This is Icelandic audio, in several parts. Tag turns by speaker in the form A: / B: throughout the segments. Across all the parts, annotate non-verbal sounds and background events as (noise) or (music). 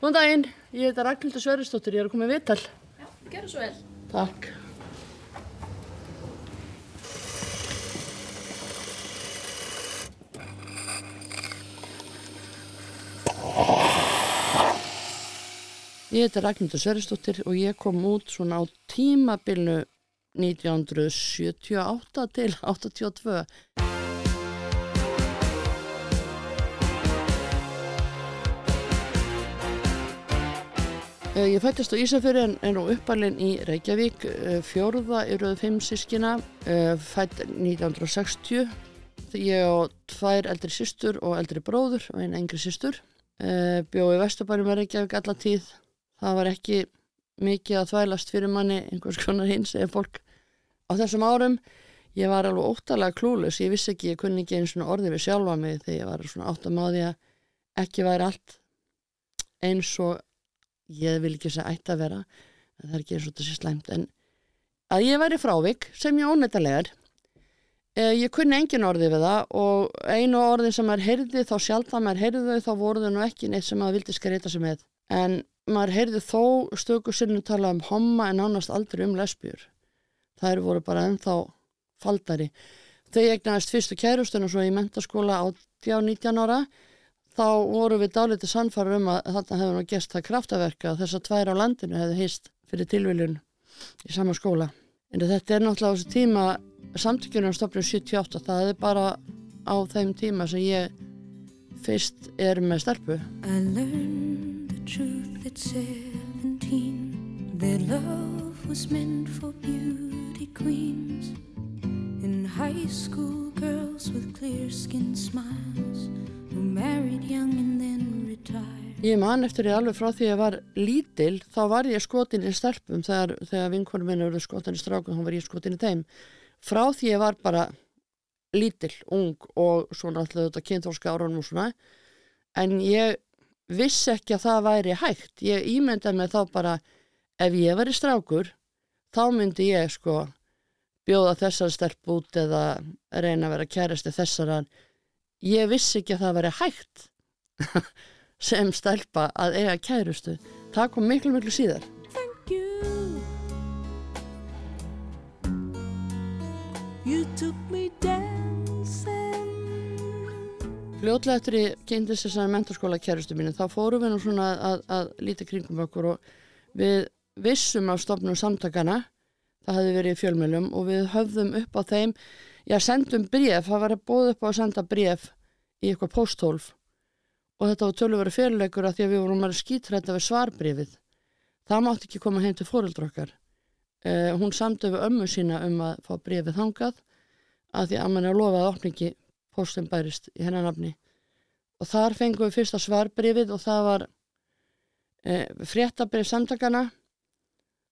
A: Góðan daginn, ég heita Ragnhildur Sverrisdóttir, ég er að koma í viðtal.
B: Já, gerðu svo vel.
A: Takk. Ég heiti Ragnhildur Sverrisdóttir og ég kom út svona á tímabilnu 1978 til 82. Ég fættist á Ísafjörði en er nú uppalinn í Reykjavík, eh, fjórða eruðu fimm sískina, eh, fætt 1960. Ég á tvær eldri systur og eldri bróður og einn engri systur. Bjóði í Vesturbærum með Reykjavík alla tíð. Það var ekki mikið að þvælast fyrir manni einhvers konar hins eða fólk á þessum árum. Ég var alveg óttalega klúlus, ég vissi ekki, ég kunni ekki einu svona orði við sjálfa mig þegar ég var svona áttamáði að ekki væri allt eins og ég vil ekki segja ætti að vera það er ekki eins og þetta sé slæmt. En að ég væri frávik sem ég ónættalegar eh, ég kunni engin orði við það og einu orðin sem maður heyrði þá sjálf það maður heyrði þau þá voru þau nú ekki neitt sem maður vildi skreita sig með. En maður heyrði þó stöku sinnum tala um homma en ánast aldrei um lesbjur það eru voru bara ennþá faldari. Þau egnaðist fyrstu kærustun og svo í mentaskóla á 19 ára þá voru við dálítið sannfæra um að þarna hefur nú gest það kraftaverka að þessar tvær á landinu hefðu hýst fyrir tilviljun í sama skóla. En þetta er náttúrulega á þessu tíma samtökjunum stofnum 78, það er bara á þeim tíma sem ég fyrst er með stelpu.
C: I learned the truth at seventeen that love was meant for beauty queens and high school girls with clear skinned smiles
A: Ég man eftir ég alveg frá því að ég var lítil, þá var ég skotin í stelpum þegar, þegar vinkonum minna voru skotin í strákum, þá var ég skotin í þeim. Frá því ég var bara lítil, ung og svona alltaf þetta kynþórska árunum og svona, en ég vissi ekki að það væri hægt. Ég ímyndaði mig þá bara, ef ég var í strákur, þá myndi ég sko bjóða þessar stelp út eða reyna að vera kærasti þessar að ég vissi ekki að það væri hægt (laughs) sem stelpa að eiga kærustu. Það kom miklu, miklu síðar.
C: Thank you. You took me dancing.
A: Fljótlega eftir ég kynntist þessari mentarskóla kærustu mínu, þá fórum við nú svona að, að líti kringum okkur og við vissum á stofnum samtakana, það hefði verið fjölmjölum og við höfðum upp á þeim, já, sendum bref, það var að bóða upp á að senda bref í eitthvað posthólf og þetta var tölur fyrirleikur að því að við vorum að skítrætta við svarbrifið. Það mátti ekki koma heim til fóreldra okkar. Eh, hún samtöfu ömmu sína um að fá brifið hangað að því að mann er að lofa að opningi postum bærist í hennar nafni. Og þar fengum við fyrsta svarbrifið og það var eh, fréttabrif samtakana.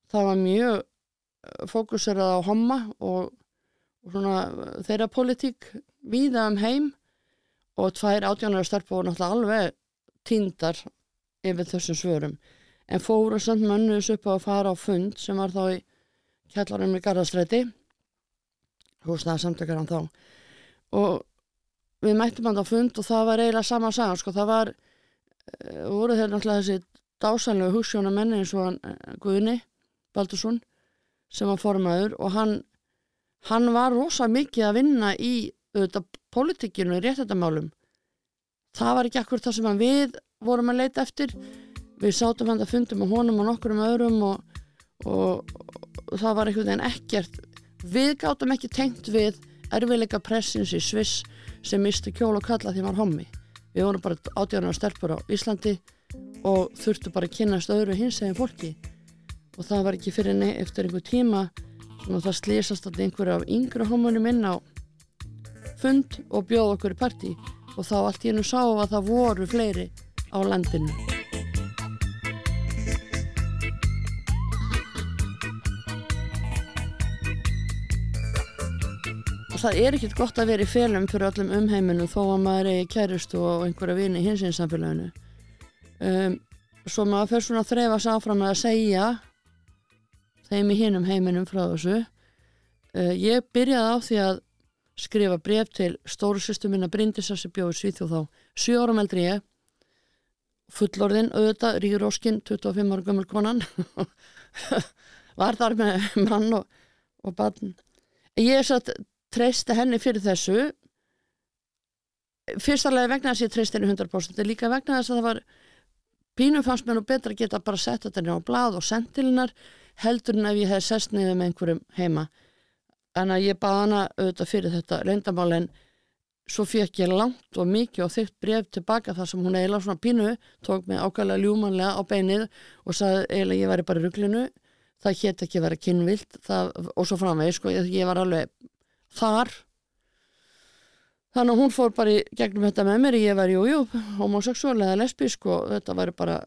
A: Það var mjög fókuserað á homma og, og svona eh, þeirra politík víða um heim og tvær átjánar starf voru náttúrulega alveg tíndar yfir þessum svörum. En fóru samt mönnuðs upp á að fara á fund sem var þá í kjallarum í Garðastræti húsnaða samtökar hann þá. Og við mættum hann á fund og það var eiginlega sama sagan sko. Það var uh, voru þeir náttúrulega þessi dásanlegu húsjóna menni eins og hann uh, Guðni Baldursson sem var formaður og hann hann var rosa mikið að vinna í auðvitað pólitíkinu í réttættamálum það var ekki akkur það sem við vorum að leita eftir. Við sátum hann að fundum á honum og nokkur um öðrum og, og, og það var einhvern veginn ekkert. Við gátum ekki tengt við erfiðleika pressins í Sviss sem misti kjól og kalla því maður hommi. Við vorum bara átjáðan og stelpur á Íslandi og þurftu bara að kynast öðru hins eginn fólki. Og það var ekki fyrir nefn eftir einhver tíma og það slýsast alltaf einhverju af yngre homunum inn á fund og bjóð okkur í partí og þá allt í hennu sá að það voru fleiri á landinu. Og það er ekkert gott að vera í felum fyrir öllum umheiminu þó að maður er kærist og einhverja vini hins einn samfélaginu. Um, svo maður fyrir svona að þreyfa sig áfram með að segja þeim í hinum heiminum frá þessu. Uh, ég byrjaði á því að skrifa bref til stóru sýstu minna Bryndisar sem bjóði Svíþjóð þá. 7 árum eldri ég. Fullorðin auðvitað, Ríróskin 25 ára gömul konan. (laughs) Var þar með mann og, og barn. Ég er satt treysti henni fyrir þessu. Fyrstulega vegna þess að ég treysti henni 100% líka vegna þess að það var pínum fannst mér nú betra að geta bara sett þetta á blad og hennar heldur en ef ég hef sest niður með einhverjum heima en að ég baða hana auðvitað fyrir þetta reyndamál en svo fekk ég langt og mikið og þygt bref tilbaka þar sem hún eiginlega svona pínu tók mig ákvæmlega ljúmanlega á beinið og sagði eiginlega ég væri bara rugglinu það hétt ekki að vera kynvilt það, og svo framvegi sko ég, ég var alveg þar. Þannig að hún fór bara í gegnum þetta með mér ég var jújú, homoseksuál eða lesbísk og þetta væri bara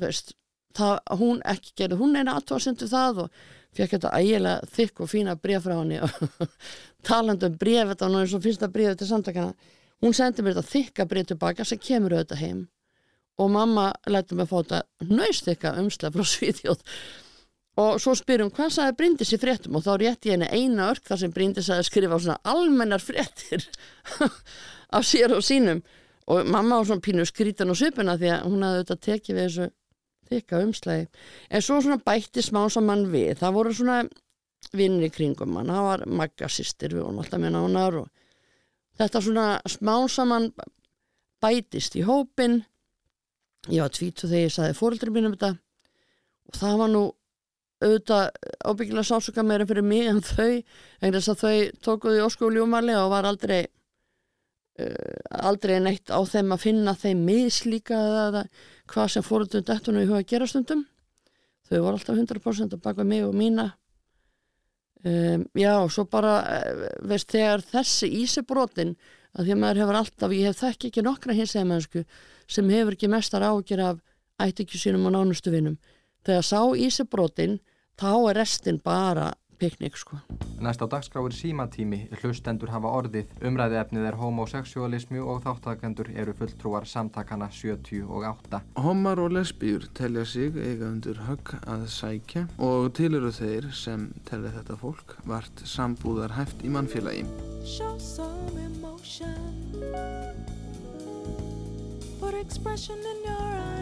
A: veist, það, hún ekki gerði hún eina aðtóðasendu það og fekk þetta ægilega þykk og fína bref frá henni og (laughs) talandum bref þetta var náttúrulega svo fyrsta brefið til samtakana hún sendi mér þetta þykka bref tilbaka sem kemur auðvitað heim og mamma lætti mig að fá þetta nöystikka umslega frá (laughs) Svíðjóð og svo spyrum hvað sagði Bryndis í fréttum? Og þá rétti ég henni eina örk þar sem Bryndis sagði skrifa á svona almennar fréttir (laughs) af sér og sínum. Og mamma á svona pínu skrítan og svipuna því að hún hafði auðvitað tekið við þessu þykka umslægi en svo svona bætti smá saman við. Það voru svona vinnir í kringum hann, það var maggasistir við vorum alltaf með nánar og þetta svona smá saman bætist í hópin ég var tvítu þegar ég saði fóröldri mínum þetta. Og það var nú auðvitað ábyggilega sásuka meira fyrir mig en þau, en þess að þau tókuði óskóljúmali og var aldrei uh, aldrei neitt á þeim að finna þeim mislíka eða hvað sem fóröldum dettunum í huga að gera stundum. Þau voru alltaf 100% að baka mig og mína. Um, já, og svo bara uh, veist, þegar þessi ísibrotin að því að maður hefur alltaf, ég hef þekk ekki nokkra hins eða mennsku sem hefur ekki mestar ágjör af ættikju sínum og nánustu vinum. Þegar sá ísibrotin þá er restin bara piknik sko.
B: Næst á dagskrá er símatími, hlustendur hafa orðið, umræði efnið er homoseksualismi og þáttakendur eru fulltrúar samtakana 78.
D: Homar og lesbíur telja sig eiga undir högg að sækja og til eru þeir sem telja þetta fólk vart sambúðar hæft í mannfélagi. Show some emotion
A: Put expression in your eyes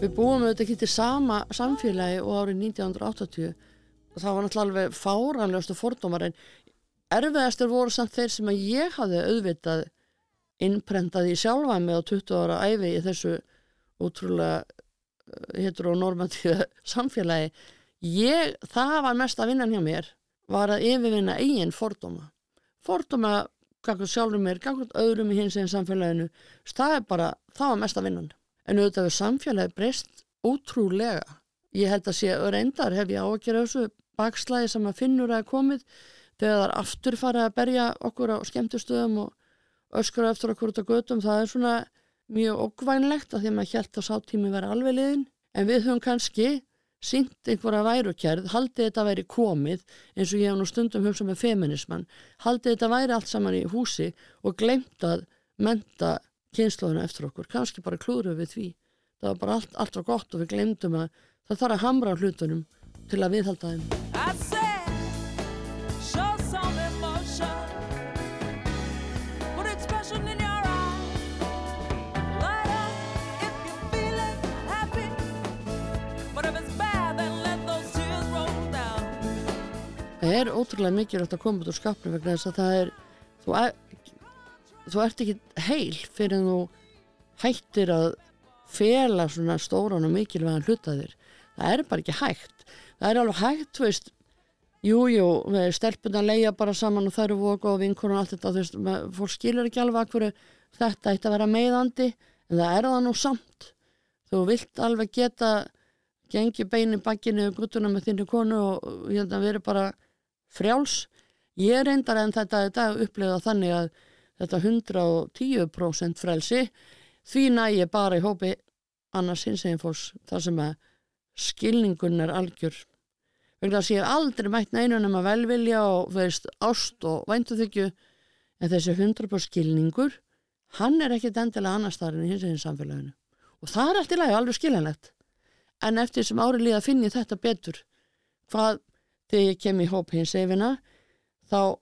A: Við búum auðvitað ekki til sama samfélagi og árið 1980 og það var náttúrulega alveg fáranlegastu fordómar en erfiðastur voru samt þeir sem að ég hafði auðvitað innprentaði sjálfa mig á 20 ára æfi í þessu útrúlega hittur og normatíða (laughs) samfélagi. Ég, það var mest að vinna hjá mér, var að yfirvinna eigin fordóma. Fordóma gangið sjálfur mér, gangið öðrum í hins einn samfélaginu, það er bara, það var mest að vinna en auðvitað við samfélagi breyst ótrúlega. Ég held að sé reyndar hef ég ágjörð þessu bakslæði sem að finnur að komið þegar aftur farið að berja okkur á skemmtustöðum og öskra eftir okkur út á gödum. Það er svona mjög okkvænlegt að því að maður held að sáttími vera alveg liðin en við höfum kannski sínt einhverja værukerð, haldið þetta væri komið eins og ég hef nú stundum hugsað með feminisman, haldið þetta væri allt saman í húsi og glemt að menta kynnslóðuna eftir okkur, kannski bara klúru við því það var bara allt, allt var gott og við glemdum að það þarf að hamra hlutunum til að viðhalda þeim. Það er ótrúlega mikilvægt að koma út úr skapnum vegna þess að það er þú er þú ert ekki heil fyrir en þú hættir að fela svona stóran og mikilvægan hlutaðir það er bara ekki hægt. Það er alveg hægt, þú veist. Jújú, stelpuna leia bara saman og það eru voka og vinkur og allt þetta þú veist, fólk skilur ekki alveg að hverju þetta ætti að vera meðandi en það er það nú samt. Þú vilt alveg geta gengi beini bakkinu og guttuna með þinni konu og að vera bara frjáls. Ég reyndar en þetta, þetta upplega þannig að þetta 110% frelsi því næ ég bara í hópi annars hins eginn fólks þar sem að skilningun er algjör. Vegna þess að ég hef aldrei mætt neinun um að velvilja og veist ást og væntuþykju en þessi 100% skilningur hann er ekkit endilega annar staðar en hins eginn samfélaginu. Og það er allt í lagi alveg skiljanlegt. En eftir sem ári líða finn ég þetta betur. Hvað þegar ég kem í hóp hins egina þá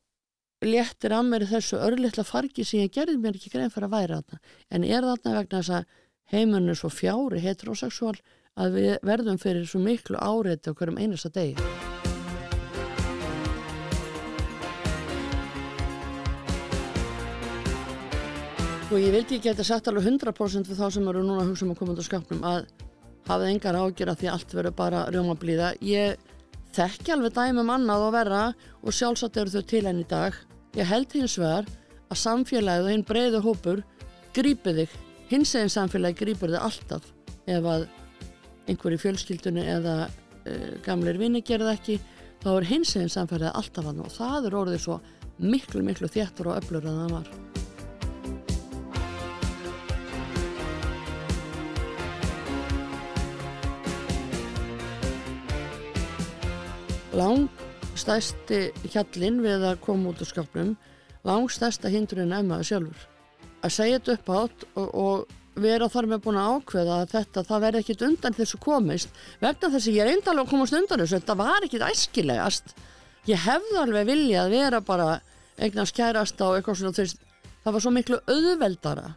A: léttir að mér þessu örlittla fargi sem ég gerði mér ekki grein fyrir að væra þarna. En er þarna vegna þess að heimurinn er svo fjári heterosexual að við verðum fyrir svo miklu áreiti á hverjum einasta degi. Og ég vildi ekki geta sagt alveg 100% við þá sem eru núna að hugsa um að koma út á skapnum að hafið engar ágjör að því allt verður bara rjómablíða. Ég þekki alveg dæmum annað og verra og sjálfsagt eru þau til enn í dag. Ég held hins vegar að samfélagið og hinn breyðu hópur grípið þig. Hins eginn samfélagi grípur þig alltaf ef að einhverju fjölskyldunni eða uh, gamleir vinni gerða ekki þá er hins eginn samfélagi alltaf hann og það er orðið svo miklu miklu þéttur og öflur en það var. langstæsti hjallin við að koma út úr skapnum langstæsta hindurinn emmaði sjálfur að segja þetta upp átt og, og vera þar með búin að ákveða að þetta það verði ekkit undan þessu komist. Vegna þess að ég er eindalega að komast undan þessu þetta var ekkit æskilegast. Ég hefði alveg vilja að vera bara eignast kærast á eitthvað svona þess, það var svo miklu auðveldara.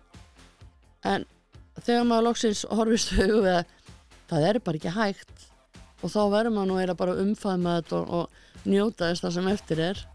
A: En þegar maður loksins horfist þau við að það er bara ekki hægt og þá verður maður nú eða bara umfæðma þetta og, og njóta þess það sem eftir er